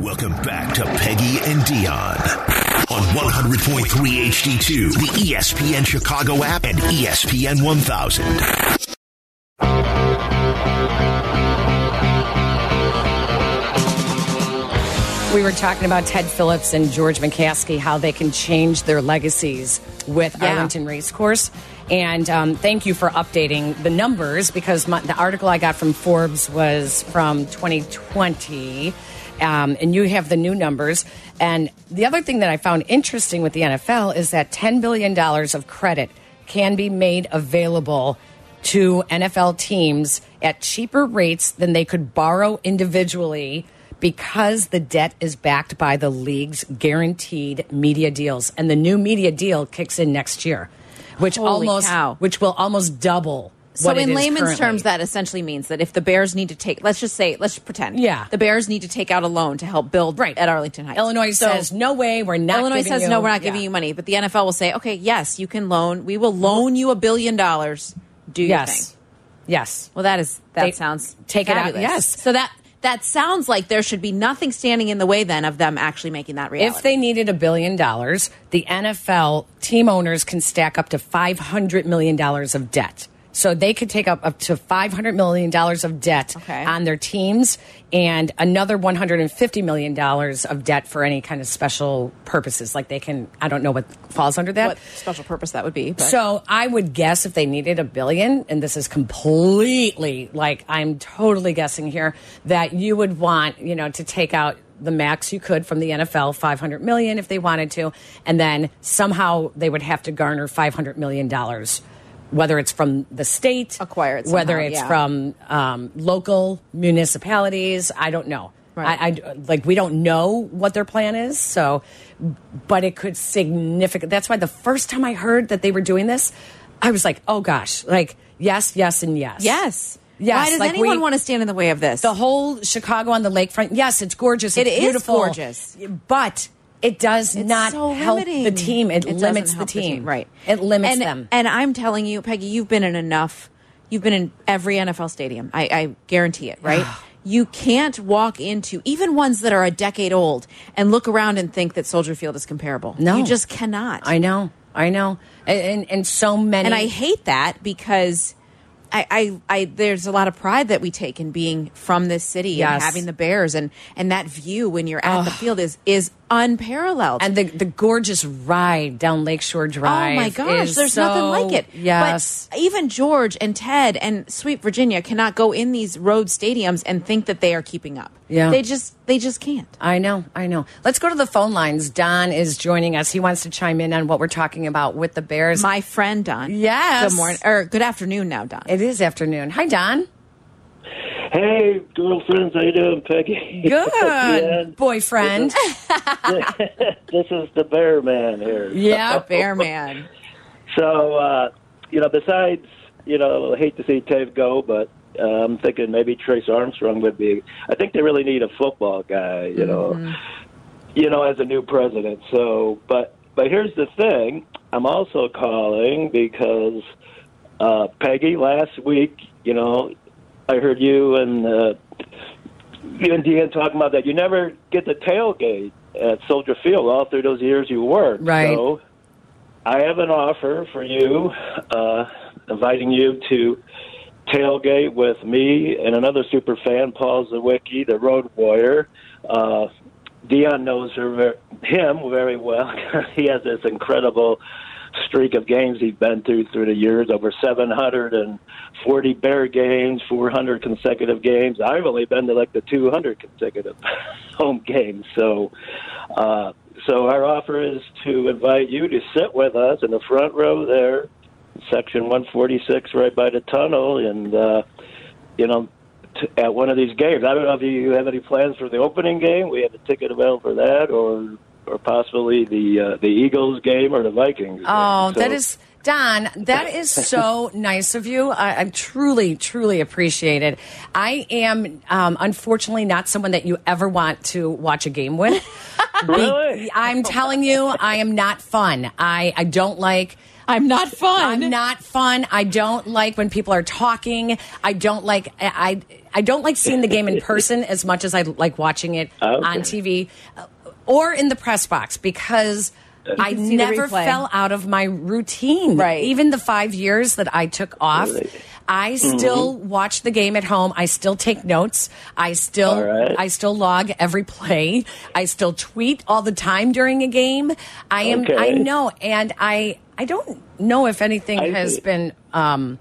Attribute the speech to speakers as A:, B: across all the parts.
A: Welcome back to Peggy and Dionne on 100.3 HD2, the ESPN Chicago app, and ESPN 1000.
B: We were talking about Ted Phillips and George McCaskey, how they can change their legacies with
C: Yeah.
B: Arlington Racecourse. And um, thank you for updating the numbers because my, the article I got from Forbes was from 2020. Um, and you have the new numbers. And the other thing that I found interesting with the NFL is that $10 billion of credit can be made available to NFL teams at cheaper rates than they could borrow individually because the debt is backed by the league's guaranteed media deals and the new media deal kicks in next year which
C: Holy
B: almost
C: cow.
B: which will almost double
C: So in layman's
B: currently.
C: terms, that essentially means that if the Bears need to take, let's just say, let's pretend,
B: Yeah.
C: the Bears need to take out a loan to help build
B: right
C: at Arlington Heights.
B: Illinois
C: So
B: says no way we're not
C: Illinois
B: giving
C: says
B: you-
C: no, we're not giving
B: Yeah.
C: you money, but the NFL will say, okay, yes, you can loan. We will loan you a billion dollars. Do your
B: yes
C: thing.
B: yes
C: Well, that is that
B: They-
C: sounds
B: take it out,
C: fabulous.
B: yes.
C: So that that sounds like there should be nothing standing in the way then of them actually making that reality.
B: If they needed a billion dollars, the NFL team owners can stack up to $500 million of debt. So they could take up up to $500 million of debt
C: Okay.
B: on their teams and another $150 million of debt for any kind of special purposes. Like they can, I don't know what falls under that.
C: what special purpose that would be? But.
B: So I would guess if they needed a billion, and this is completely like I'm totally guessing here, that you would want, you know, to take out the max you could from the NFL, 500 million if they wanted to, and then somehow they would have to garner 500 million dollars. Whether it's from the state,
C: Acquire it
B: whether it's
C: yeah.
B: from um, local municipalities, I don't know.
C: Right.
B: I, I like we don't know what their plan is, so but it could significant. That's why the first time I heard that they were doing this, I was like, oh gosh, like yes, yes, and yes,
C: yes.
B: yes.
C: Why does
B: like
C: anyone
B: we-
C: want to stand in the way of this?
B: the whole Chicago on the lakefront? Yes, it's gorgeous.
C: It
B: It's
C: is
B: beautiful,
C: gorgeous.
B: but it does
C: It's
B: not
C: so
B: help
C: limiting.
B: the team. It,
C: doesn't
B: limits the
C: help
B: team.
C: right?
B: It limits
C: and,
B: them.
C: And I'm telling you, Peggy, you've been in enough. You've been in every NFL stadium. I, I guarantee it. Right? you can't walk into even ones that are a decade old and look around and think that Soldier Field is comparable.
B: No.
C: you just cannot.
B: I know, I know, and, and and so many.
C: and I hate that because. I, I, I, there's a lot of pride that we take in being from this city and having the Bears and, and that view when you're at the field is, is unparalleled.
B: and the the gorgeous ride down Lakeshore oh Drive.
C: Oh my gosh, there's nothing like it.
B: Yes.
C: But even George and Ted and Sweet Virginia cannot go in these road stadiums and think that they are keeping up.
B: Yeah.
C: They just they just can't.
B: I know, I know. Let's go to the phone lines. Don is joining us. He wants to chime in on what we're talking about with the Bears.
C: My friend Don.
B: Yes.
C: Good morning or good afternoon now, Don.
B: it is afternoon. Hi, Don.
D: Hey, girlfriends, how you doing, Peggy?
B: Good boyfriend.
D: this is the Bear Man here.
B: yeah.
C: Bear man.
D: So, uh, you know, besides, you know, I hate to see Tate go, but uh, I'm thinking maybe Trace Armstrong would be. I think they really need a football guy, you know, you know, as a new president. So, but but here's the thing: I'm also calling because uh, Peggy last week, you know, I heard you and uh, you and Dean talking about that. You never get the tailgate at Soldier Field all through those years you worked.
B: Right.
D: So I have an offer for you, uh, inviting you to tailgate with me and another super fan, Paul Zawicki, the Road Warrior. Uh, Dionne knows her, him very well. he has this incredible streak of games he's been through through the years, over 740 Bear games, 400 consecutive games. I've only been to like the 200 consecutive home games. So, uh, so our offer is to invite you to sit with us in the front row there, section 146, right by the tunnel, and uh, you know, t- at one of these games. I don't know if you have any plans for the opening game. We have a ticket available for that, or or possibly the uh, the Eagles game or the Vikings.
B: Oh,
D: game.
B: that
D: So-
B: is Don. That is so nice of you. I, I truly, truly appreciate it. I am, um, unfortunately, not someone that you ever want to watch a game with. Be-
D: Really?
B: I'm telling you, I am not fun. I, I don't like.
C: I'm not fun.
B: I'm not fun. I don't like when people are talking. I don't like I I don't like seeing the game in person as much as I like watching it
D: Okay.
B: on TV uh, or in the press box because I
C: can see the
B: never fell out of my routine.
C: Right.
B: Even the 5 years that I took off I still watch the game at home. I still take notes. I still
D: right.
B: I still log every play. I still tweet all the time during a game. I am
D: Okay.
B: I know and I I don't know if anything
D: I
B: has
D: see.
B: been um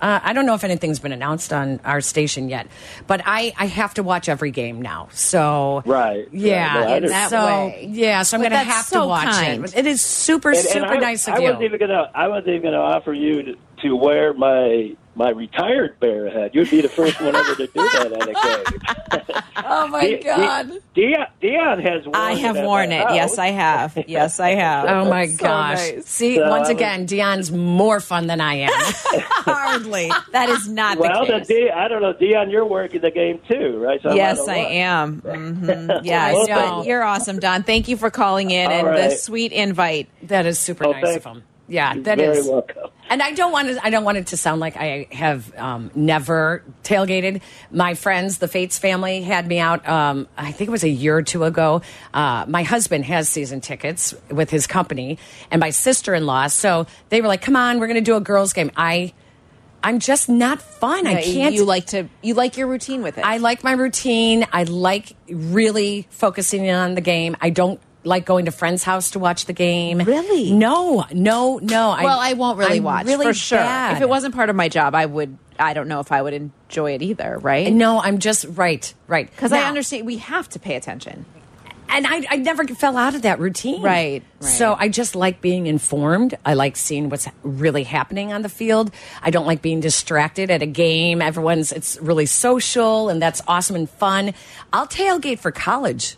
B: uh, I don't know if anything's been announced on our station yet, but I, I have to watch every game now. So
D: Right.
B: yeah,
D: Right. No,
C: In that
B: so
C: way.
B: yeah, so I'm going to have
C: so
B: to watch
C: kind.
B: it. It is super
D: And- and
B: super
D: I,
B: nice of
D: I
B: you.
D: wasn't even gonna. I wasn't even gonna offer you to, to wear my my retired bear hat. You'd be the first one ever to do that at a game.
B: oh my
D: De- De- Dionne, Dionne has worn
C: I
D: it
C: have
D: at
C: worn
D: my
C: it. Yes. I have. Yes, I have.
B: Oh my
C: So
B: gosh!
C: nice.
B: See,
D: So
B: once
D: was-
B: again, Dionne's more fun than I am.
C: Hardly. That is not
D: Well,
C: the
D: the
C: case.
D: D, I don't know, Dionne. You're working the game too, right? So
C: Yes, I
D: know.
C: am. hmm Yes,
B: I know.
C: but you're awesome, Don. Thank you for calling in
D: All
C: and the sweet invite.
B: that is super
D: Oh,
B: nice
D: thank-
B: of him. Yeah,
D: You're
B: that
D: very
B: is.
D: welcome.
B: And I don't want to. I don't want it to sound like I have um, never tailgated. My friends, the Fates family, had me out. Um, I think it was a year or two ago. Uh, my husband has season tickets with his company, and my sister-in-law. So they were like, "Come on, we're going to do a girls' game." I, I'm just not fun. I can't.
C: You like to. You like your routine with it.
B: I like my routine. I like really focusing in on the game. I don't like going to friends' house to watch the game.
C: Really?
B: No, no, no.
C: well, I won't really
B: I'm
C: watch
B: really
C: for sure.
B: bad.
C: If it wasn't part of my job, I would. I don't know if I would enjoy it either. Right?
B: No, I'm just right, right.
C: Because I understand we have to pay attention.
B: and I, I never fell out of that routine.
C: Right, right.
B: So I just like being informed. I like seeing what's really happening on the field. I don't like being distracted at a game. Everyone's it's really social and that's awesome and fun. I'll tailgate for college.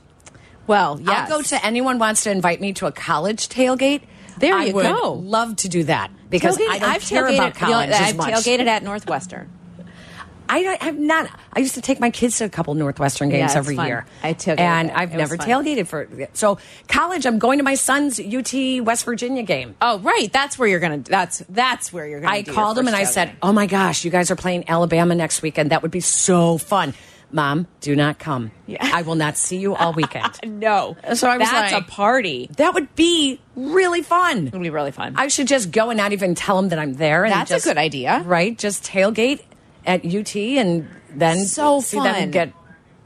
C: Well, yeah.
B: I'll go to anyone wants to invite me to a college tailgate.
C: There
B: I
C: you
B: would
C: go.
B: Love to do that because
C: Tailgate-
B: I don't
C: I've
B: care
C: tailgated,
B: about uh,
C: college know,
B: as
C: I've
B: much.
C: tailgated at Northwestern.
B: I I'm not. I used to take my kids to a couple Northwestern games
C: it's
B: every
C: fun.
B: year.
C: I tailgated
B: and. I've never tailgated for. So college, I'm going to my son's UT West Virginia game.
C: Oh, right. That's where you're gonna. That's that's where you're gonna.
B: I called him and I said, "Oh my gosh, you guys are playing Alabama next weekend. That would be so fun." Mom, do not come.
C: Yeah.
B: I will not see you all weekend.
C: "No."
B: So I was
C: that's
B: like-
C: a party.
B: that would be really fun.
C: It would be really fun.
B: I should just go and not even tell them that I'm there. And
C: That's a good idea.
B: right? Just tailgate at UT and then
C: So
B: see
C: fun.
B: them get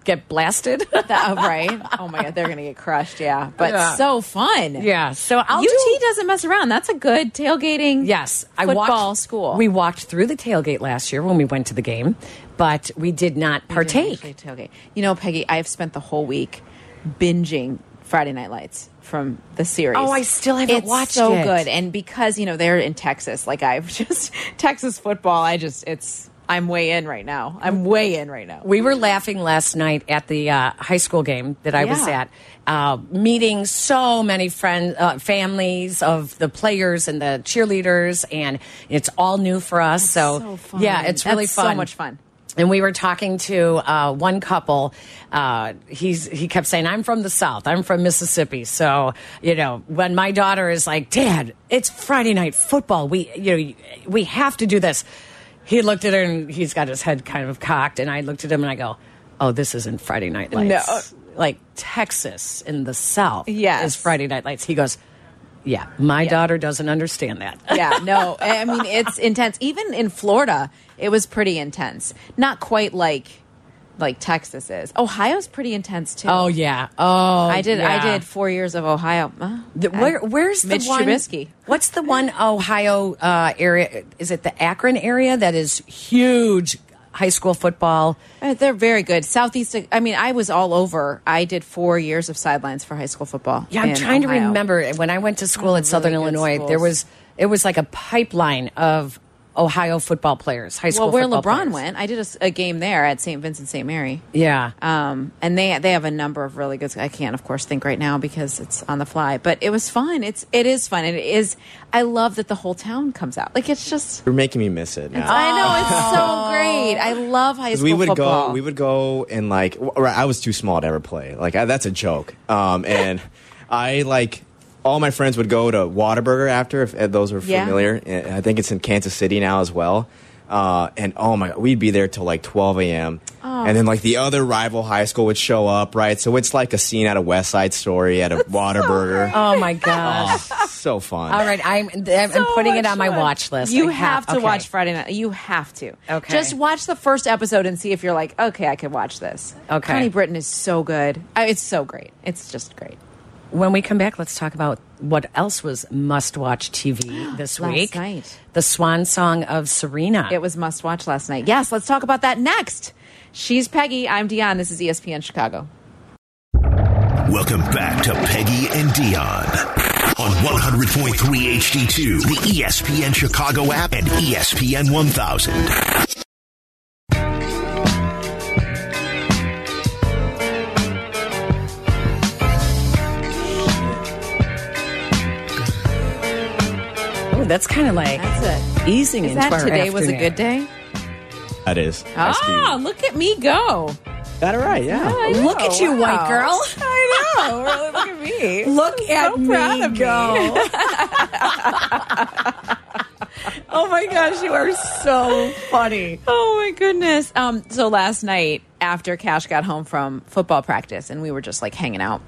B: get blasted.
C: That- oh, right? Oh my god, they're gonna get crushed. Yeah, but
B: Yeah.
C: so fun.
B: yeah, so I'll
C: UT
B: do-
C: doesn't mess around. That's a good tailgating.
B: Yes, I
C: football
B: walked,
C: school.
B: We walked through the tailgate last year when we went to the game, but we did not partake.
C: tailgate. You know, Peggy, I've spent the whole week binging Friday Night Lights from the series.
B: Oh, I still haven't
C: it's
B: watched
C: so
B: it.
C: good, and because you know they're in Texas, like I've just Texas football. I just it's I'm way in right now. I'm way in right now.
B: We were laughing last night at the uh, high school game that I was at, uh, meeting so many friends, uh, families of the players and the cheerleaders, and it's all new for us. so,
C: so fun.
B: yeah, it's really
C: That's so much fun.
B: And we were talking to uh, one couple. Uh, he's he kept saying, "I'm from the South. I'm from Mississippi." So you know, when my daughter is like, "Dad, it's Friday night football. We you know we have to do this." He looked at her and he's got his head kind of cocked, and I looked at him and I go, "Oh, this isn't Friday Night Lights. No. Like Texas in the South
C: Yes.
B: is Friday Night Lights." He goes, "Yeah, my daughter doesn't understand that."
C: yeah, no, I mean it's intense. Even in Florida, it was pretty intense. Not quite like like Texas is. Ohio's pretty intense too.
B: oh yeah. Oh,
C: I did. I did four years of Ohio. Uh,
B: The, where, where's
C: Mitch
B: the one?
C: Trubisky.
B: What's the one Ohio uh, area? Is it the Akron area that is huge high school football?
C: Uh, They're very good. Southeast. I mean, I was all over. I did four years of sidelines for high school football.
B: Yeah, I'm
C: in
B: trying to remember when I went to school at Southern
C: really good
B: Illinois. There was it was like a pipeline of Ohio football players, high school.
C: Well, where
B: football
C: LeBron
B: players.
C: went, I did a game there at St. Vincent St. Mary.
B: Yeah,
C: Um, and they they have a number of really good. I can't, of course, think right now because it's on the fly. But it was fun. It's it is fun. And it is. I love that the whole town comes out. Like it's just.
E: You're making me miss it now.
C: I know it's so great. I love high school
E: we would
C: football.
E: go, we would go and like, right, I was too small to ever play. Like I, that's a joke. Um, and I like all my friends would go to Whataburger after, if, if those were
C: Yeah.
E: familiar. And I think it's in Kansas City now as well. Uh, and oh my, we'd be there till like 12 a.m.
C: Oh.
E: And then like the other rival high school would show up, right? So it's like a scene out of West Side Story at a Whataburger.
B: Oh my gosh.
E: so fun.
B: All right, I'm I'm, I'm
C: So
B: putting it
C: much
B: on my
C: fun.
B: watch list.
C: You
B: I
C: have, to
B: okay.
C: watch Friday Night. You have to.
B: Okay.
C: Just watch the first episode and see if you're like, okay, I could watch this.
B: Okay.
C: Connie Britton is so good. It's so great. It's just great.
B: When we come back, let's talk about what else was must-watch TV this
C: Last
B: week.
C: night.
B: the Swan Song of Serena.
C: It was must watch last night. Yes, let's talk about that next. She's Peggy. I'm Dionne. This is ESPN Chicago.
A: Welcome back to Peggy and Dionne on 100.3 HD2, the ESPN Chicago app, and ESPN 1000.
B: That's kind of like
C: That's it.
B: easing
C: Is
B: into
C: that
B: our
C: today was a good day?
E: that is. Nice
C: Ah, look at me go.
E: Got it right, yeah.
B: Look at you, white girl.
C: I know. Really, look at me.
B: Look at me
C: proud of me.
B: go. oh my gosh, you are so funny.
C: Oh my goodness. Um, so last night after Cash got home from football practice and we were just like hanging out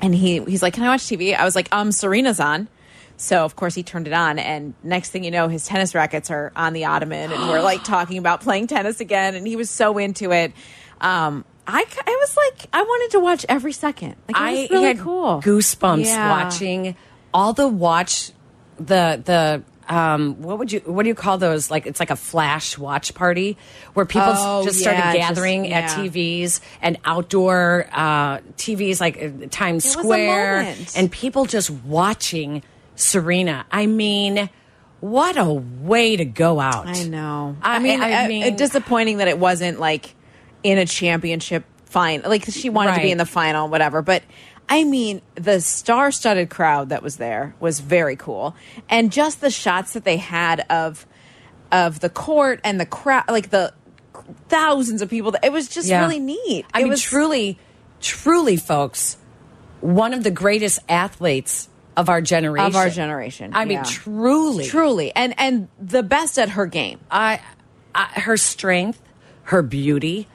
C: and he he's like, Can I watch TV? I was like, um, Serena's on. So of course he turned it on and next thing you know his tennis rackets are on the ottoman and we're like talking about playing tennis again and he was so into it. Um I, I was like I wanted to watch every second. Like
B: I
C: was really
B: had
C: cool.
B: goosebumps
C: Yeah.
B: watching all the watch the the um what would you what do you call those like it's like a flash watch party where people
C: Oh,
B: just started
C: yeah, just-
B: gathering at. TVs and outdoor uh TVs like uh, Times
C: It
B: Square and people just watching Serena. I mean, what a way to go out.
C: I know.
B: I-
C: I, mean,
B: I
C: I-
B: mean-
C: it's disappointing that it wasn't like in a championship final. Like she wanted to be in the final, whatever. But I mean, the star-studded crowd that was there was very cool, and just the shots that they had of of the court and the crowd, like the thousands of people. It was just
B: Yeah.
C: really neat.
B: I
C: it
B: mean,
C: was
B: truly, truly, folks, one of the greatest athletes of our generation.
C: of our generation.
B: I mean, truly,
C: truly, and and the best at her game.
B: I, I, her strength, her beauty,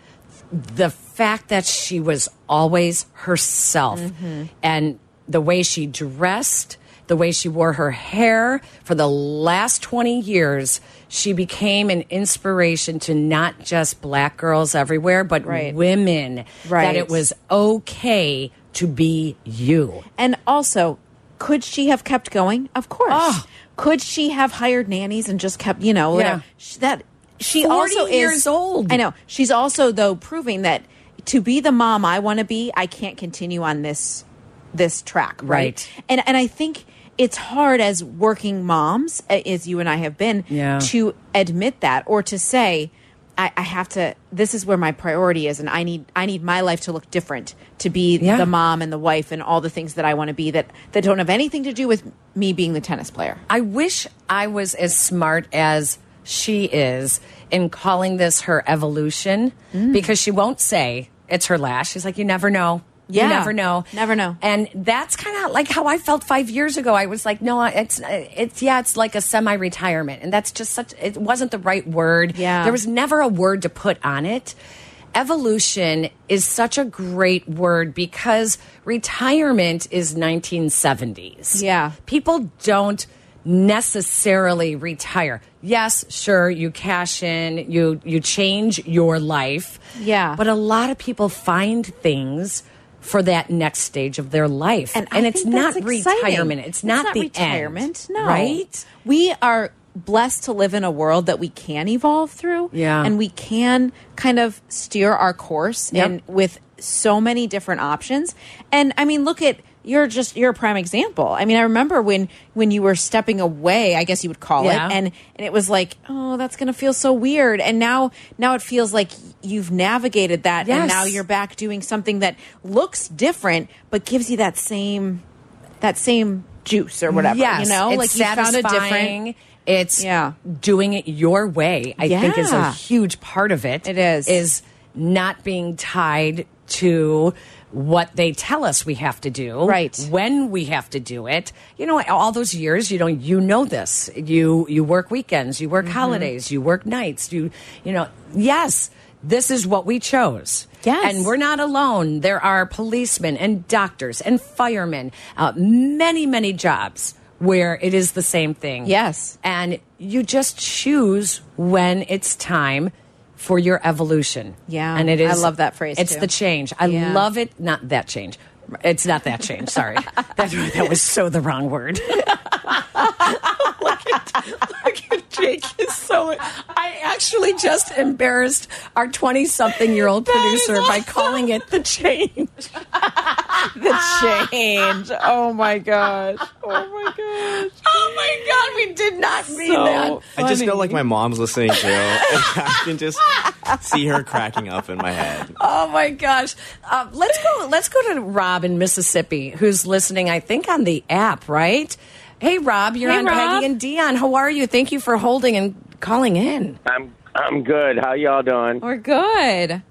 B: the fact that she was always herself,
C: Mm-hmm.
B: and the way she dressed, the way she wore her hair for the last 20 years, she became an inspiration to not just black girls everywhere, but
C: Right.
B: women. That it was okay to be you.
C: And also, could she have kept going? Of course.
B: Oh.
C: Could she have hired nannies and just kept, you know.
B: Yeah.
C: Sh- that she
B: 40
C: also is
B: years old.
C: I know. She's also though proving that to be the mom I want to be, I can't continue on this this track, right?
B: Right.
C: And and I think it's hard as working moms, as you and I have been,
B: Yeah.
C: to admit that or to say, I, I have to. This is where my priority is, and I need I need my life to look different to be
B: Yeah.
C: the mom and the wife and all the things that I want to be that that don't have anything to do with me being the tennis player.
B: I wish I was as smart as she is in calling this her evolution
C: Mm.
B: because she won't say it's her last. She's like, you never know.
C: Yeah.
B: You never know.
C: Never know.
B: And that's kind of like how I felt five years ago. I was like, no, it's, it's, yeah, it's like a semi retirement. And that's just such, it wasn't the right word.
C: Yeah.
B: There was never a word to put on it. Evolution is such a great word because retirement is 1970s.
C: Yeah.
B: People don't necessarily retire. Yes, sure, you cash in, you you change your life.
C: Yeah.
B: But a lot of people find things for that next stage of their life.
C: And, I
B: it's not
C: exciting.
B: retirement. It's, not the
C: retirement.
B: end.
C: No,
B: Right?
C: We are blessed to live in a world that we can evolve through.
B: Yeah.
C: and we can kind of steer our course
B: Yep.
C: and with so many different options. And I mean, look at you're just you're a prime example. I mean, I remember when when you were stepping away, I guess you would call
B: Yeah.
C: it, and and it was like, oh, that's going to feel so weird. And now now it feels like you've navigated that, and now you're back doing something that looks different, but gives you that same that same juice or whatever.
B: Yes,
C: you know,
B: it's
C: like you found a different.
B: It's
C: Yeah.
B: doing it your way. I think is a huge part of it.
C: It is.
B: is not being tied to what they tell us we have to do
C: Right.
B: when we have to do it you know all those years you know you know this you you work weekends you work
C: Mm-hmm.
B: holidays you work nights you you know yes this is what we chose
C: Yes.
B: and we're not alone there are policemen and doctors and firemen uh, many many jobs where it is the same thing
C: Yes.
B: and you just choose when it's time for your evolution.
C: Yeah,
B: and it is I
C: love that phrase,
B: It's
C: too.
B: the change. I
C: Yeah.
B: love it. Not that change. It's not that change. Sorry, that, that was so the wrong word. look, at, look at Jake. Is so. I actually just embarrassed our twenty-something-year-old producer by calling it the change.
C: the change. Oh my gosh. Oh my gosh.
B: Oh my God, we did not mean
C: So
B: that.
E: I just know
C: funny.
E: like my mom's listening too. and I can just see her cracking up in my head.
B: Oh my gosh! Um, let's go. Let's go to Rob in Mississippi, who's listening. I think on the app, right? Hey, Rob, you're
C: Hey,
B: on
C: Rob.
B: Peggy and Dionne. How are you? Thank you for holding and calling in.
F: I'm I'm good. How y'all doing?
C: We're good.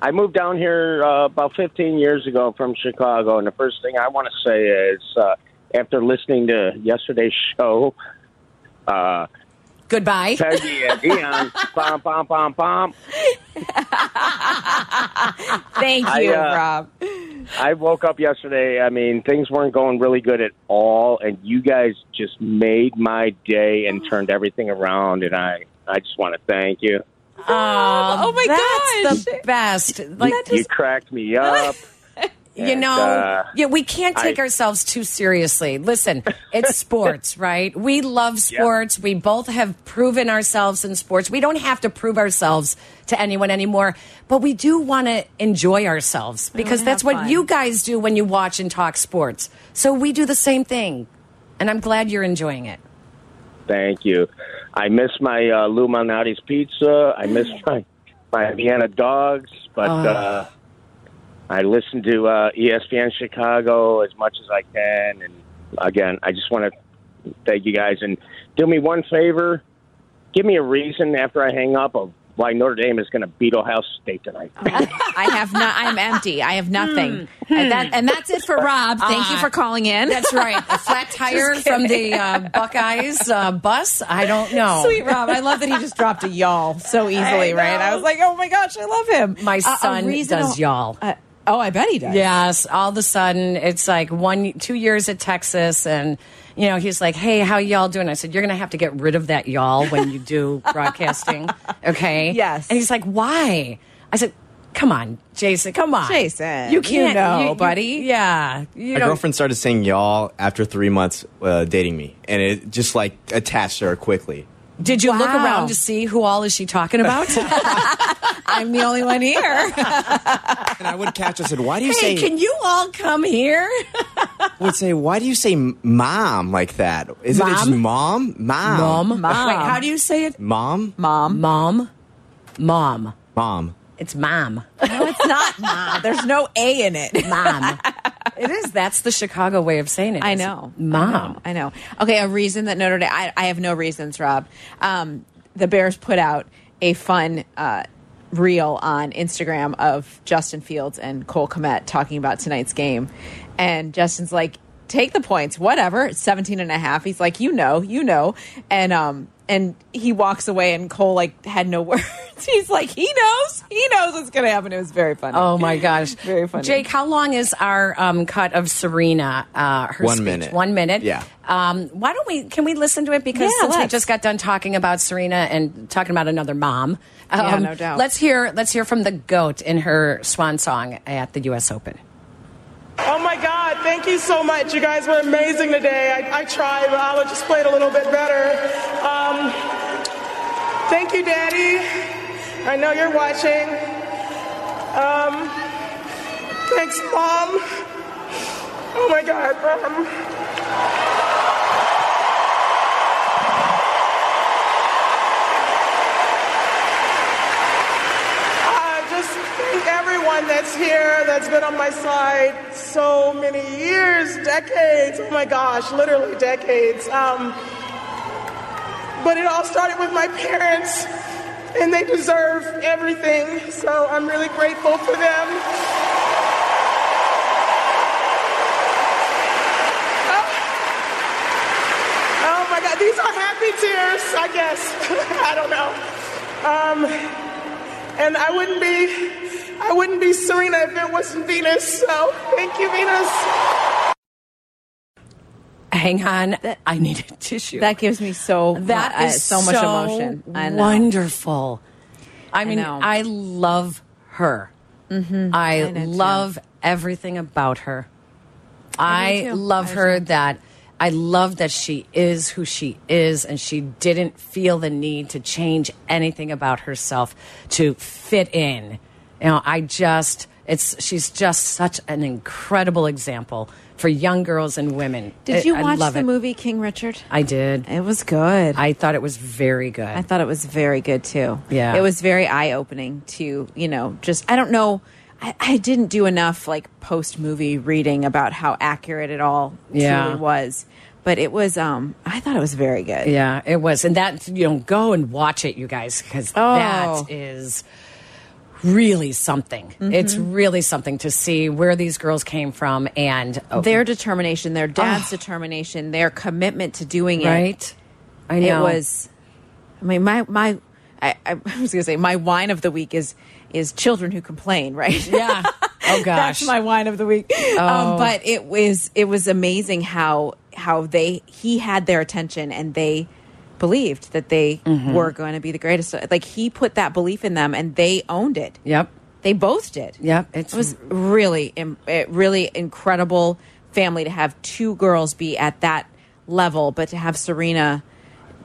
F: I moved down here uh, about 15 years ago from Chicago, and the first thing I want to say is, uh, after listening to yesterday's show, uh,
B: Goodbye.
F: Peggy and Dionne, pom pom pom pom.
C: Thank
F: I,
C: you,
F: uh,
C: Rob.
F: I woke up yesterday. I mean, things weren't going really good at all, and you guys just made my day and turned everything around. And I, I just want to thank you.
B: oh, oh
C: my
B: that's
C: gosh.
B: the best. Like
F: You cracked me up.
B: you
F: and,
B: know,
F: uh,
B: yeah, we can't take
F: I-
B: ourselves too seriously. Listen, it's sports, right? We love sports. We both have proven ourselves in sports. We don't have to prove ourselves to anyone anymore, but we do want to enjoy ourselves because that's what
C: fun.
B: you guys do when you watch and talk sports. So we do the same thing. And I'm glad you're enjoying it.
F: Thank you. I miss my uh, Lou Malnati's pizza. I miss my my Vienna dogs, but uh, I listen to uh, ESPN Chicago as much as I can. And again, I just want to thank you guys and do me one favor. Give me a reason after I hang up of why Notre Dame is going to beat Ohio State tonight.
C: I have not. I'm empty. I have nothing. And, that, and that's it for Rob. Thank you
B: Uh,
C: for calling in.
B: That's right. A flat tire from the uh, Buckeyes uh, bus. I don't know.
C: Sweet Rob. I love that he just dropped a y'all so easily,
B: I
C: right? I was like, oh my gosh, I love him.
B: My
C: Uh,
B: son
C: reason-
B: does y'all.
C: Oh, I bet he does.
B: Yes, all of a sudden it's like one, two years at Texas, and you know he's like, "Hey, how y'all doing?" I said, "You're gonna have to get rid of that y'all when you do broadcasting, okay?"
C: Yes.
B: And he's like, "Why?" I said, "Come on, Jason, come on,
C: Jason,
B: you
C: you
B: can't,
C: know, buddy."
B: Yeah, you
E: My
B: know,
E: girlfriend started saying y'all after three months uh, dating me, and it just like attached to her quickly.
B: Did you look around to see who all is she talking about?
C: I'm the only one here.
E: And I would catch. I said, "Why do you
B: hey,
E: say?"
B: can you all come here?
E: would say, "Why do you say mom like that? Isn't it just
B: Mom?
E: mom, mom,
B: Mom. Wait, how do you say it?
E: mom,
C: Mom.
B: Mom, mom.
E: mom?"
B: It's mom.
C: No, it's not mom. There's no A in it.
B: Mom. It is. That's the Chicago way of saying it.
C: I know.
B: Mom.
C: I know. Okay, a reason that Notre Dame, I, I have no reasons, Rob. Um, the Bears put out a fun uh, reel on Instagram of Justin Fields and Cole Kmet talking about tonight's game. And Justin's like, take the points, whatever. It's 17 and a half. He's like, you know, you know. And, um, and he walks away and Cole like had no words. He's like, he knows, he knows what's going to happen. It was very funny.
B: Oh my gosh.
C: Very funny.
B: Jake, how long is our um, cut of Serena? Uh, her
E: One
B: speech?
E: minute.
B: One minute.
E: Yeah.
B: Um, why don't we? Can we listen to it? Because
C: Yeah,
B: since we
C: let's.
B: just got done talking about Serena and talking about another mom,
C: Yeah,
B: um,
C: no doubt.
B: Let's hear. Let's hear from the goat in her swan song at the U.S. Open.
G: Oh my God, thank you so much. You guys were amazing today. I, I tried, but I would just play it a little bit better. Um, thank you, Daddy. I know you're watching. Um, thanks, Mom. Oh my God. Um, Uh, just thank everyone that's here, that's been on my side so many years, decades. Oh my gosh, literally decades. Um, but it all started with my parents, and they deserve everything. So I'm really grateful for them. Oh, oh my God, these are happy tears, I guess. I don't know. Um, and I wouldn't be, I wouldn't be Serena if it wasn't Venus. So thank you, Venus.
B: Hang on, I need a tissue.
C: That gives me so
B: That
C: uh,
B: is
C: so much emotion. I.
B: Wonderful. I mean,
C: know.
B: I, love her. Mm-hmm. I,
C: I know, too.
B: love everything about her.
C: I
B: I, love
C: I
B: her that I love that she is who she is and she didn't feel the need to change anything about herself to fit in. You know, I just it's she's just such an incredible example for young girls and women.
C: Did you
B: I-
C: watch the
B: it.
C: movie King Richard?
B: I did.
C: It was good.
B: I thought it was very good.
C: I thought it was very good too.
B: Yeah.
C: It was very eye opening to, you know, just, I don't know. I, I didn't do enough like post movie reading about how accurate it all
B: Yeah.
C: truly was. But it was, um, I thought it was very good.
B: Yeah, it was. And that, you know, go and watch it, you guys, because
C: Oh.
B: that is really something. It's
C: Mm-hmm.
B: really something to see where these girls came from and oh,
C: Their determination, their dad's determination, their commitment to doing it.
B: right. I know.
C: It was, I mean, my, my, I, I was going to say, my wine of the week is, is children who complain, right?
B: Yeah. Oh gosh.
C: That's my wine of the week.
B: Oh.
C: Um, but it was it was amazing how how they he had their attention and they believed that they
B: Mm-hmm.
C: were going to be the greatest. Like he put that belief in them and they owned it.
B: Yep.
C: They both did.
B: Yep. It's
C: It was really really incredible family to have two girls be at that level, but to have Serena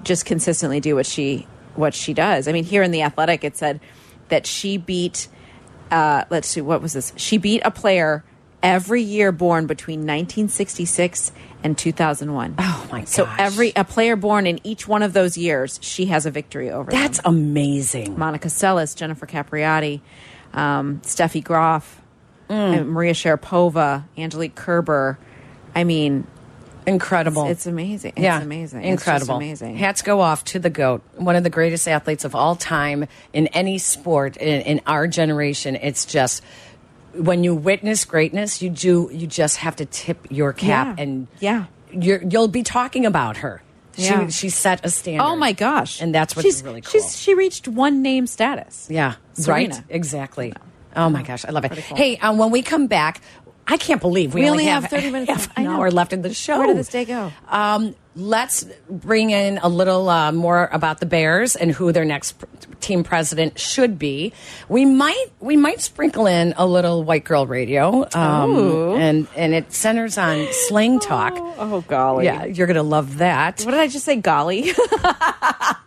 C: just consistently do what she what she does. I mean, here in the Athletic, it said that she beat. Uh, let's see, what was this? She beat a player every year born between 1966 and 2001.
B: Oh, my
C: god.
B: So
C: every a player born in each one of those years, she has a victory over. them.
B: that's amazing.
C: Monica Seles, Jennifer Capriati, um, Steffi Graf,
B: Mm.
C: and Maria Sharapova, Angelique Kerber. I mean,
B: Incredible.
C: it's amazing. It's
B: yeah,
C: amazing. It's
B: Incredible.
C: amazing.
B: Hats go off to the GOAT, one of the greatest athletes of all time in any sport in, in our generation. It's just when you witness greatness, you do you just have to tip your cap
C: Yeah.
B: and
C: Yeah.
B: you're, you'll be talking about her.
C: Yeah.
B: She, she set a standard.
C: Oh my gosh!
B: And that's what's
C: she's,
B: really cool.
C: She's, she reached one name status.
B: Yeah,
C: Serena.
B: right. Exactly. Oh my gosh, I love it.
C: Cool.
B: Hey, um, when we come back, I can't believe we,
C: We
B: only
C: only
B: have,
C: have 30 minutes
B: half
C: left.
B: an
C: I know.
B: hour left in the show.
C: Where did this day go?
B: Um, let's bring in a little uh, more about the Bears and who their next team president should be. We might we might sprinkle in a little white girl radio, um, and and it centers on slang talk.
C: Oh golly!
B: Yeah, you're gonna love that.
C: What did I just say? Golly!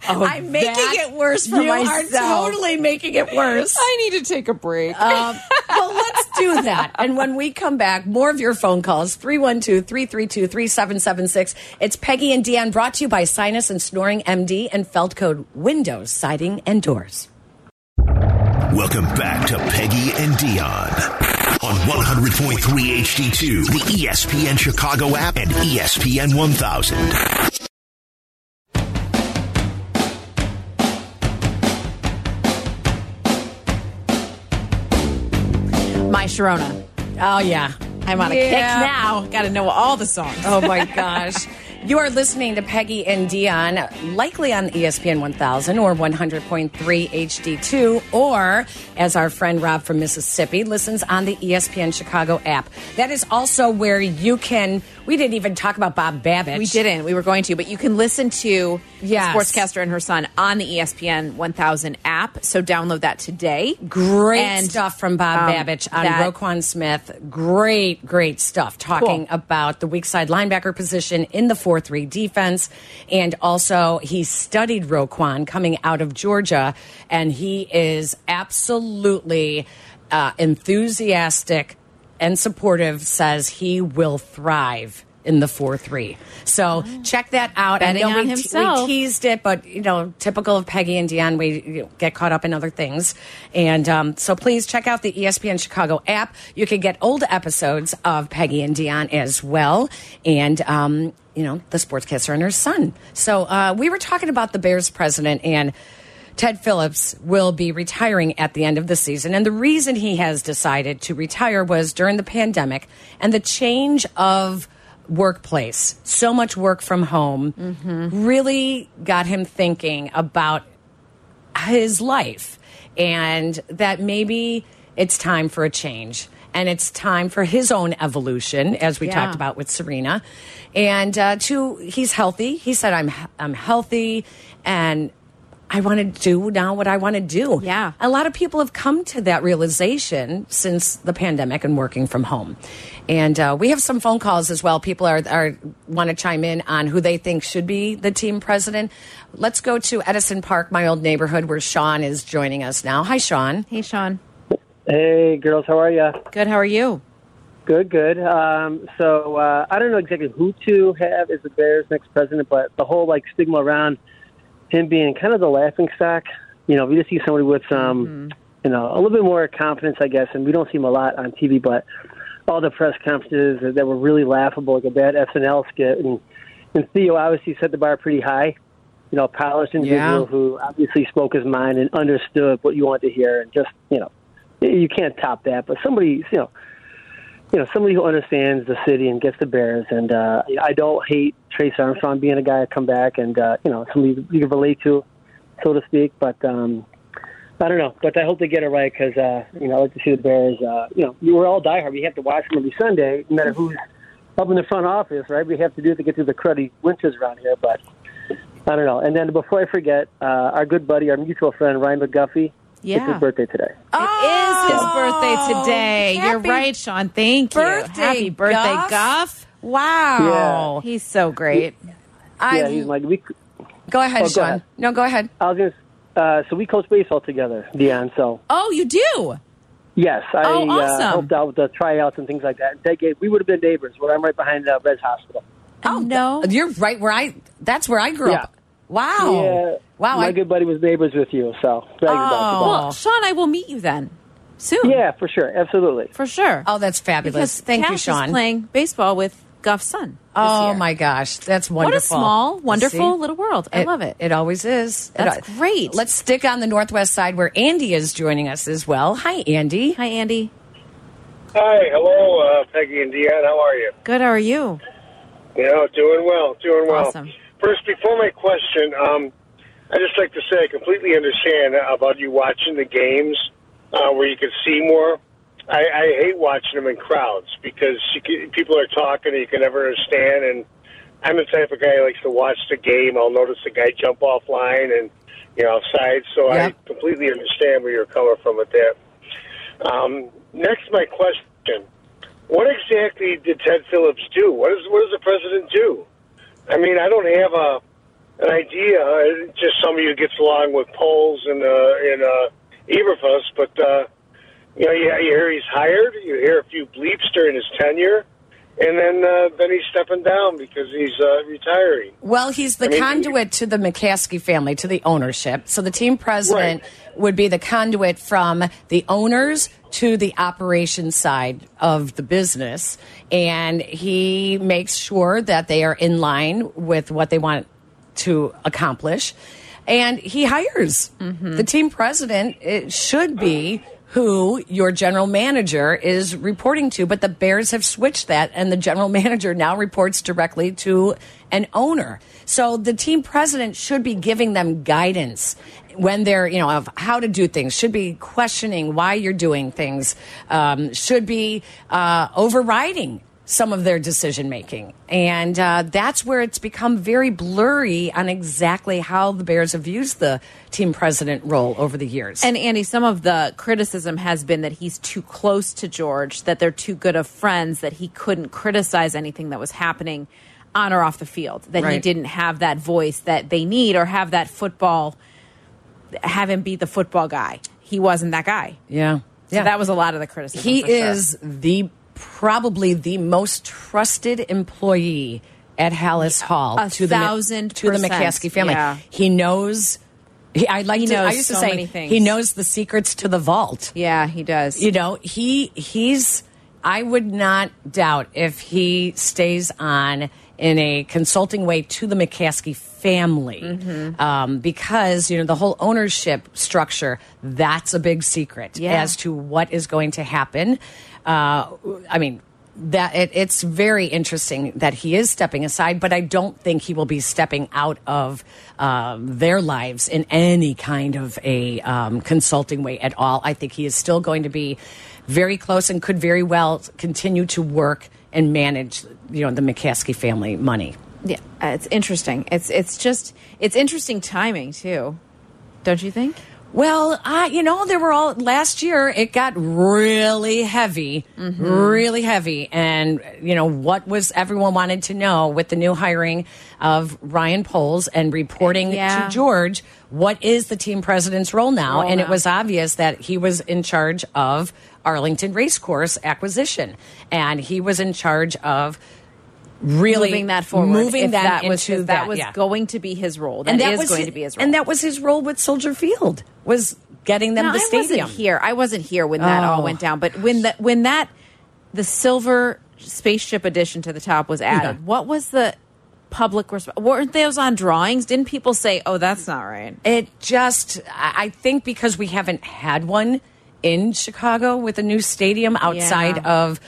C: I'm making it worse for
B: you
C: myself.
B: are totally making it worse.
C: I need to take a break.
B: Um, well, let's do that. And when we come back, more of your phone calls 312 332 3776. It's Peggy and Dionne brought to you by Sinus and Snoring MD and Feldco Windows, Siding, and Doors.
A: Welcome back to Peggy and Dionne on 100.3 HD2, the ESPN Chicago app, and ESPN 1000.
C: My Sharona.
B: Oh, yeah.
C: I'm on a kick now. Got to know all the songs.
B: Oh, my gosh. You are listening to Peggy and Dionne, likely on ESPN 1000 or 100.3 HD2, or as our friend Rob from Mississippi listens on the ESPN Chicago app. That is also where you can. We didn't even talk about Bob Babich.
C: We didn't. We were going to, but you can listen to
B: Yes.
C: Sportscaster and her son on the ESPN 1000 app. So download that today.
B: Great
C: And,
B: stuff from Bob
C: um,
B: Babich on
C: that-
B: Roquan Smith. Great, great stuff talking
C: Cool.
B: about the weak side linebacker position in the 4 3 defense. And also, he studied Roquan coming out of Georgia, and he is absolutely uh, enthusiastic and supportive, says he will thrive. In the four three, so check that out. I know we, we teased it, but you know, typical of Peggy and Dionne, we you know, get caught up in other things. And um, so please check out the ESPN Chicago app. You can get old episodes of Peggy and Dionne as well. And, um, you know, the sportscaster and her son. So uh, we were talking about the Bears president and Ted Phillips will be retiring at the end of the season. And the reason he has decided to retire was during the pandemic and the change of workplace, so much work from home, really got him thinking about his life and that maybe it's time for a change and it's time for his own evolution as we
C: Yeah.
B: talked about with Serena and uh, to he's healthy he said I'm I'm healthy and I want to do now what I want to do
C: Yeah.
B: a lot of people have come to that realization since the pandemic and working from home. And uh, we have some phone calls as well. People are, are want to chime in on who they think should be the team president. Let's go to Edison Park, my old neighborhood, where Sean is joining us now. Hi, Sean.
C: Hey, Sean.
H: Hey, girls, how are you?
C: Good. How are you?
H: Good, good. Um, so uh, I don't know exactly who to have as the Bears' next president, but the whole like stigma around him being kind of the laughing stock. You know, we just see somebody with some, you know, a little bit more confidence, I guess, and we don't see him a lot on TV, but all the press conferences that, that were really laughable, like a bad SNL skit, and and Theo obviously set the bar pretty high. You know, polished individual
B: Yeah.
H: who obviously spoke his mind and understood what you wanted to hear, and just you know, you can't top that. But somebody, you know you know, somebody who understands the city and gets the Bears. And uh, I don't hate Trace Armstrong being a guy to come back and uh, you know somebody you can relate to, so to speak. But um, I don't know. But I hope they get it right because uh, you know I like to see the Bears. Uh, you know, we're all diehard. We have to watch them every Sunday, no matter who's up in the front office, right? We have to do it to get through the cruddy winters around here. But I don't know. And then before I forget, uh, our good buddy, our mutual friend Ryan McGuffey. It's
C: Yeah.
H: his birthday today.
C: It is his birthday today. You're right, Sean. Thank you.
B: birthday,
C: Happy birthday,
B: Guff.
C: Guff.
B: Wow.
C: He's so great.
B: I,
H: yeah, he's like we.
B: go ahead,
H: Oh, go
B: Sean.
H: ahead.
B: No, go ahead.
H: I was gonna. Uh, so we coach baseball together, Dionne. So
C: Oh, you do?
H: Yes, I
C: Oh,
H: uh,
C: awesome.
H: helped out with the tryouts and things like that. They gave, we would have been neighbors. Where I'm right behind uh, Res Hospital.
C: Oh, no.
B: You're right where I. That's where I grew
H: Yeah.
B: up. Wow.
H: Yeah,
B: Wow.
H: My
B: I,
H: good buddy was neighbors with you, so bragging about.
B: Oh.
C: Well, Sean, I will meet you then soon.
H: Yeah, for sure, absolutely.
C: For sure.
B: oh, that's fabulous.
C: because
B: Thank you, Sean.
C: is playing baseball with Guff's son.
B: Oh
C: year.
B: my gosh, that's wonderful!
C: What a small, wonderful
B: See?
C: little world. I love it.
B: It always is.
C: That's
B: It-
C: great.
B: Let's stick on the northwest side where Andy is joining us as well. Hi, Andy.
C: Hi, Andy.
I: Hi, hello, uh, Peggy and Deanne. How are you?
C: Good. How are you?
I: You know, doing well, doing well.
C: Awesome.
I: First, before my question, um, I just like to say I completely understand about you watching the games uh, where you can see more. I, I hate watching them in crowds because you can, people are talking and you can never understand. And I'm the type of guy who likes to watch the game. I'll notice the guy jump off line and you know offside. So
B: Yeah.
I: I completely understand where you're coming from with that. Um, next, my question: What exactly did Ted Phillips do? What does what does the president do? I mean, I don't have a an idea. Uh, Just somebody who gets along with Poles and uh, and uh, Eberflus, but uh, you know, you, you hear he's hired. You hear a few bleeps during his tenure, and then uh, then he's stepping down because he's uh, retiring.
B: Well, he's the
I: I mean-
B: conduit to the McCaskey family, to the ownership. So the team president would be the conduit from the owners to the operation side of the business. And he makes sure that they are in line with what they want to accomplish. And he hires mm-hmm. the team president. It should be who your general manager is reporting to, but the Bears have switched that, and the general manager now reports directly to an owner. So the team president should be giving them guidance when they're, you know, of how to do things, should be questioning why you're doing things, um, should be uh, overriding some of their decision making. And uh, that's where it's become very blurry on exactly how the Bears have used the team president role over the years.
C: And Andy, some of the criticism has been that he's too close to George, that they're too good of friends, that he couldn't criticize anything that was happening on or off the field, that he didn't have that voice that they need or have that football, have him be the football guy. He wasn't that guy.
B: yeah.
C: So that was a lot of the criticism.
B: He
C: for sure.
B: is the probably the most trusted employee at Halas Hall
C: A
B: to the
C: thousand
B: to the McCaskey family.
C: yeah.
B: He knows. He, I like
C: He
B: to. I used to say he knows the secrets to the vault.
C: Yeah, he does.
B: You know, he he's. I would not doubt if he stays on in a consulting way to the McCaskey family,
C: Mm-hmm.
B: um, because you know the whole ownership structure. That's a big secret
C: Yeah.
B: as to what is going to happen. Uh, I mean. that it, it's very interesting that he is stepping aside, but I don't think he will be stepping out of um, their lives in any kind of a um, consulting way at all. I think he is still going to be very close and could very well continue to work and manage, you know, the McCaskey family money.
C: Yeah, it's interesting. It's it's just it's interesting timing too, don't you think?
B: Well, I, you know, there were all last year. It got really heavy,
C: Mm-hmm.
B: really heavy, and you know what was everyone wanted to know with the new hiring of Ryan Poles and reporting
C: Yeah.
B: to George what is the team president's role now,
C: Role
B: and it was obvious that he was in charge of Arlington Racecourse acquisition, and he was in charge of really
C: moving that forward.
B: moving that,
C: that was
B: into
C: that, was
B: yeah.
C: going to be his role.
B: and
C: that
B: that
C: is
B: was
C: going
B: his-
C: to be his role.
B: and that was his role with Soldier Field was getting them
C: No,
B: the
C: I
B: stadium.
C: wasn't here. I wasn't here when that all
B: Oh.
C: went down. But when that when that the silver spaceship addition to the top was added,
B: Yeah.
C: what was the public response? Weren't those on drawings? Didn't people say, "Oh, that's not right"?
B: It just, I I think because we haven't had one in Chicago with a new stadium outside
C: Yeah.
B: of.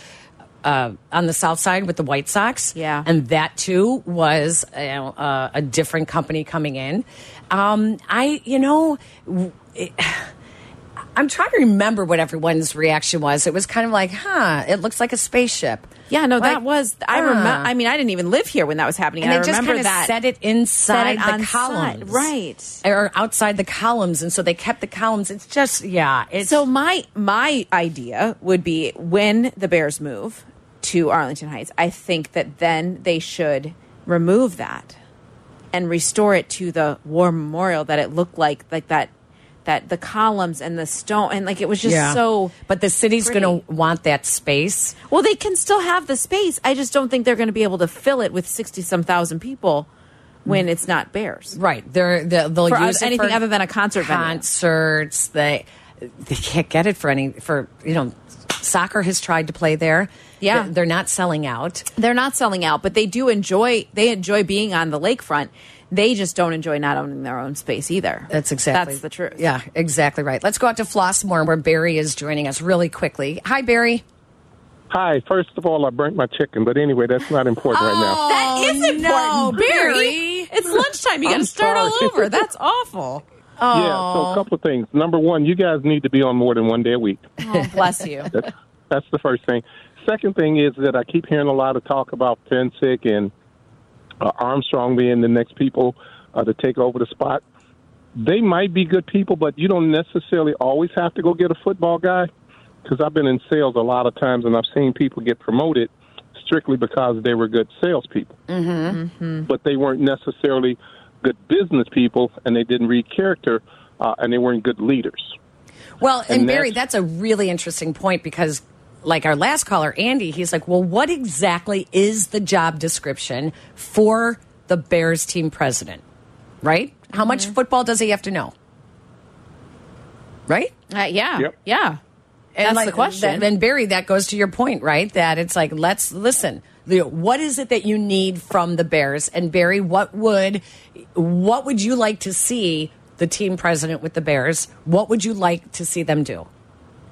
B: Uh, on the south side with the White Sox,
C: Yeah.
B: and that too was you know, uh, a different company coming in. Um, I, you know, it, I'm trying to remember what everyone's reaction was. It was kind of like, "Huh, it looks like a spaceship."
C: Yeah, no, that was. I remember. I mean, I didn't even live here when that was happening.
B: and
C: I
B: they just
C: remember
B: kind of
C: that.
B: set it inside
C: Set it
B: the columns,
C: side, right.
B: Or outside the columns, and so they kept the columns. It's just, yeah. It's
C: So my my idea would be when the Bears move to Arlington Heights, I think that then they should remove that and restore it to the war memorial that it looked like like that that the columns and the stone and like it was just
B: yeah.
C: so
B: But the city's going to want that space.
C: well they can still have the space. I just don't think they're going to be able to fill it with 60 some thousand people when it's not Bears.
B: Right. They're, they'll they'll
C: For
B: use it
C: anything other than a concert venue.
B: concerts. They they can't get it for any for you know. Soccer has tried to play there.
C: Yeah.
B: They're- they're not selling out.
C: they're not selling out, but they do enjoy they enjoy being on the lakefront. They just don't enjoy not owning their own space either.
B: That's exactly
C: that's the truth.
B: Yeah, exactly right. Let's go out to Flossmoor where Barry is joining us really quickly. Hi, Barry.
J: Hi. First of all, I burnt my chicken, but anyway, that's not important right now.
C: Oh, that is important,
B: no,
C: Barry.
B: Barry.
C: It's lunchtime. You got to
J: I'm
C: start all over. That's awful. Oh.
J: Yeah. So a couple of things. Number one, you guys need to be on more than one day a week.
C: Oh, bless you.
J: That's that's the first thing. Second thing is that I keep hearing a lot of talk about Fencik and uh, Armstrong being the next people uh, to take over the spot. They might be good people, but you don't necessarily always have to go get a football guy. Because I've been in sales a lot of times, and I've seen people get promoted strictly because they were good salespeople. Mm-hmm. But they weren't necessarily good business people, and they didn't read character, uh, and they weren't good leaders.
B: Well, and,
J: And
B: Barry,
J: that's-
B: that's a really interesting point because, like our last caller, Andy, he's like, well, what exactly is the job description for the Bears team president? Right? How much
C: Mm-hmm.
B: football does he have to know? Right?
C: Uh, yeah.
J: Yep.
C: Yeah.
B: And
C: That's the question.
B: That, and Barry, that goes to your point, right? That it's like, let's listen. What is it that you need from the Bears? And Barry, what would what would you like to see the team president with the Bears? What would you like to see them do?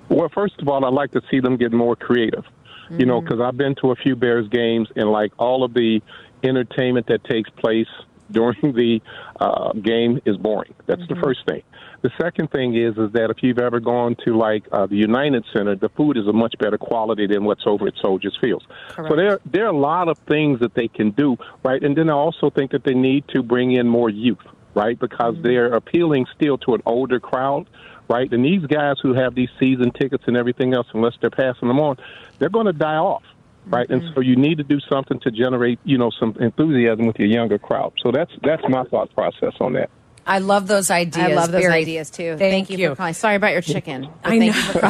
J: Well, first of all, I'd like to see them get more creative. You know, because I've been to a few Bears games, and like all of the entertainment that takes place during the uh, game is boring. That's the first thing. The second thing is is that if you've ever gone to like uh, the United Center, the food is a much better quality than what's over at Soldiers Field. So there there are a lot of things that they can do, right? And then I also think that they need to bring in more youth, right? Because they're appealing still to an older crowd, right? And these guys who have these season tickets and everything else, unless they're passing them on, they're going to die off. Right, and so you need to do something to generate, you know, some enthusiasm with your younger crowd. So that's that's my thought process on that.
B: I love those ideas.
C: I love those
B: Barry.
C: ideas too.
B: Thank,
C: you, for calling. Sorry about your chicken. but
B: I
C: thank
B: know.
C: you for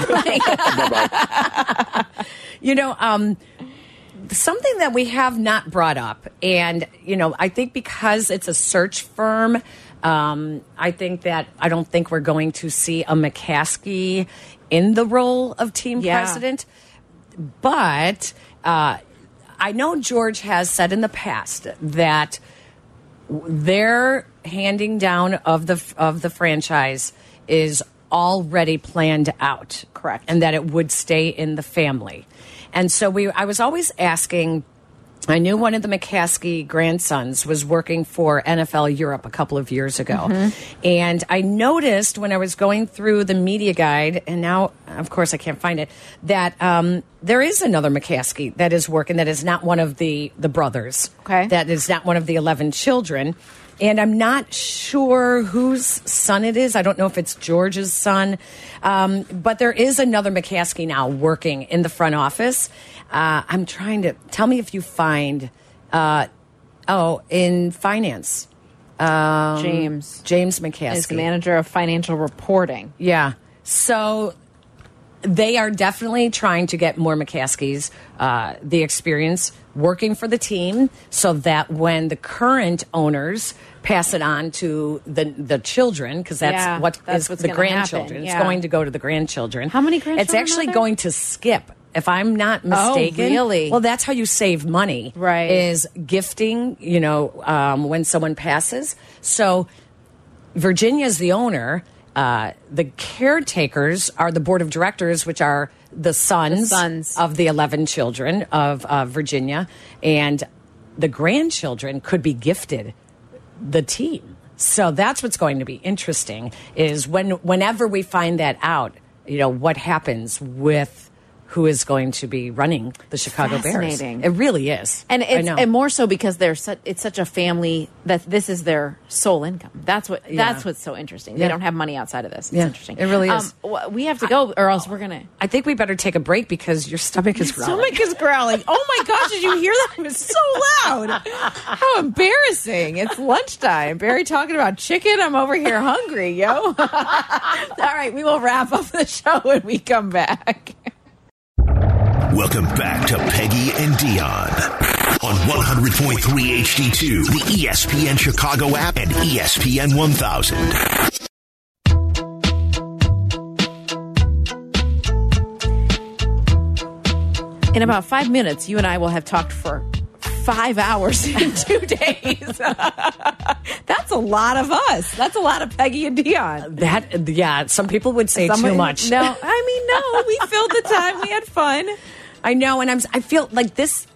C: calling.
B: You know, um, something that we have not brought up, and you know, I think because it's a search firm, um, I think that I don't think we're going to see a McCaskey in the role of team
C: Yeah.
B: president, but uh, I know George has said in the past that their handing down of the of the franchise is already planned out
C: Correct.
B: and that it would stay in the family And so we, I was always asking. I knew one of the McCaskey grandsons was working for NFL Europe a couple of years ago.
C: Mm-hmm.
B: And I noticed when I was going through the media guide, and now, of course, I can't find it, that um, there is another McCaskey that is working that is not one of the, the brothers.
C: Okay.
B: That is not one of the 11 children. And I'm not sure whose son it is. I don't know if it's George's son. Um, but there is another McCaskey now working in the front office. Uh, I'm trying to tell me if you find, uh, oh, in finance. Um,
C: James.
B: James McCaskey.
C: is the manager of financial reporting.
B: Yeah. So they are definitely trying to get more McCaskeys uh, the experience working for the team so that when the current owners pass it on to the the children because that's
C: Yeah,
B: what
C: that's
B: is the grandchildren it's going to go to the grandchildren
C: How many grandchildren it's actually
B: going to skip if i'm not mistaken Oh,
C: really?
B: well that's how you save money
C: Right.
B: is gifting you know um, when someone passes so Virginia's the owner. Uh, the caretakers are the board of directors, which are the sons,
C: The sons.
B: of the 11 children of uh, Virginia. And the grandchildren could be gifted the team. So that's what's going to be interesting is when whenever we find that out, you know, what happens with who is going to be running the Chicago Bears. It really is.
C: And
B: I
C: it's
B: know.
C: and more so because they're such, it's such a family that this is their sole income. That's what
B: Yeah.
C: that's what's so interesting. They don't have money outside of this. It's
B: Yeah,
C: interesting.
B: it really is.
C: Um, we have to go, or else we're gonna.
B: I think we better take a break because your stomach is growling.
C: Stomach is growling. Oh my gosh! Did you hear that? It was so loud. How embarrassing! It's lunchtime. Barry talking about chicken. I'm over here hungry, yo. All right, we will wrap up the show when we come back.
A: Welcome back to Peggy and Dionne on 100.3 HD2, the E ESPN Chicago app, and ESPN 1000.
C: In about five minutes, you and I will have talked for five hours in two days. That's a lot of us. That's a lot of Peggy and Dionne.
B: That yeah, some people would say
C: Somebody-
B: too much.
C: No, I mean no. We filled the time. We had fun.
B: I know, and I'm. I feel like this.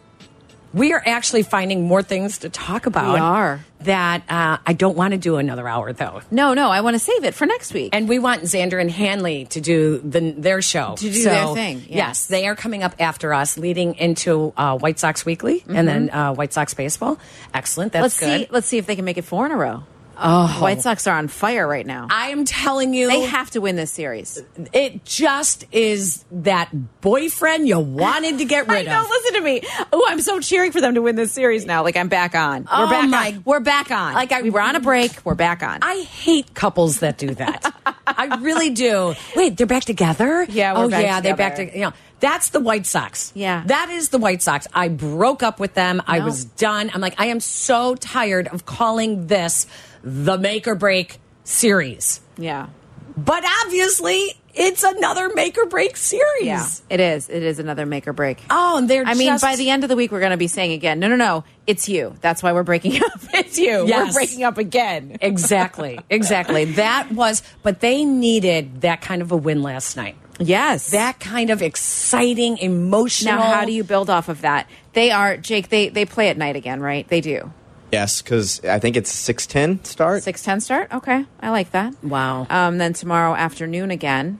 B: We are actually finding more things to talk about.
C: We are.
B: That uh, I don't want to do another hour though,
C: No, no. I want to save it for next week.
B: and we want Xander and Hanley to do the, their show
C: To do their thing, yes.
B: Yes. they are coming up after us, leading into uh, White Sox Weekly and then uh, White Sox baseball. Excellent. That's
C: Mm-hmm. let's
B: good.
C: see. Let's see if they can make it four in a row.
B: Oh,
C: White Sox are on fire right now.
B: I am telling you,
C: They have to win this series.
B: it just is that boyfriend you wanted to get
C: I
B: rid
C: know.
B: of.
C: Listen to me. Oh, I'm so cheering for them to win this series now. Like I'm back on.
B: Oh,
C: we're back
B: my-
C: on. We're back on.
B: Like, I-
C: we were on a break. We're back on.
B: I hate couples that do that. I really do. Wait, they're back together?
C: Yeah, we're
B: oh
C: back
B: yeah, they're back
C: together.
B: to you know. That's the White Sox.
C: Yeah.
B: That is the White Sox. I broke up with them. I
C: No.
B: was done. I'm like, I am so tired of calling this the make or break series.
C: yeah.
B: But obviously, it's another make or break series.
C: Yeah. It is. It is another make or break.
B: Oh, and they're
C: I mean,
B: just-
C: by the end of the week, we're going to be saying again, no, no, no, it's you. That's why we're breaking up. It's you.
B: Yes.
C: We're breaking up again.
B: Exactly. Exactly. that was, but they needed that kind of a win last night.
C: Yes.
B: That kind of exciting, emotional.
C: now, how do you build off of that? They are, Jake, they, they play at night again, right? They do.
E: Yes, because I think it's 610 start.
C: 610 start? Okay. I like that.
B: Wow.
C: Um, then tomorrow afternoon again.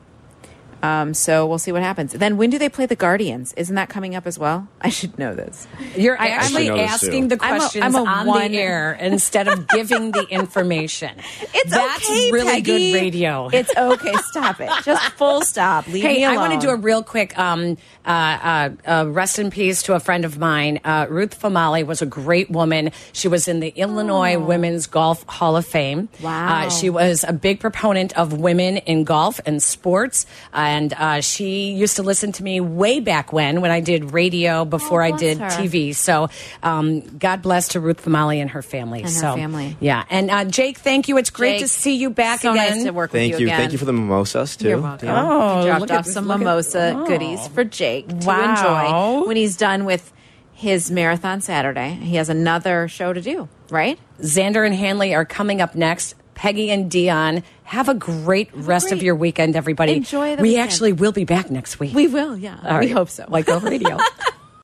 C: Um, so we'll see what happens. Then when do they play the Guardians? Isn't that coming up as well? I should know this.
B: You're
C: I-
B: actually
E: a-
B: asking the
C: I'm a-
B: questions
C: I'm a
B: on
C: one-
B: the air instead of giving the information.
C: It's
B: That's
C: okay,
B: really
C: Peggy.
B: good radio.
C: It's okay. Stop it. Just full stop. Leave me
B: Hey, I want to do a real quick um, uh, uh, uh, rest in peace to a friend of mine. Uh, Ruth Famali was a great woman. She was in the Illinois Women's Golf Hall of Fame.
C: Wow.
B: Uh, she was a big proponent of women in golf and sports. And uh, she used to listen to me way back when, when I did radio before I
C: Oh, bless
B: did
C: her.
B: TV. So um, God bless to Ruth Famali and her family.
C: And her family.
B: Yeah. And uh, Jake, thank you. It's great
C: Jake,
B: to see you back
C: so
B: again.
C: nice to work
E: Thank
C: with
E: you.
C: you again.
E: Thank you for the mimosas, too.
C: You're welcome.
E: Dionne.
B: Oh,
C: he dropped
B: look at
C: off
B: this-
C: some
B: look at-
C: mimosa
B: oh.
C: goodies for Jake to
B: Wow.
C: enjoy when he's done with his marathon Saturday. He has another show to do, right?
B: Xander and Hanley are coming up next. Peggy and Dionne Have a great rest of
C: great-
B: your weekend, everybody.
C: Enjoy the
B: we
C: weekend.
B: actually will be back next week.
C: We will, yeah.
B: All
C: we
B: right.
C: hope so.
B: Like Go Radio.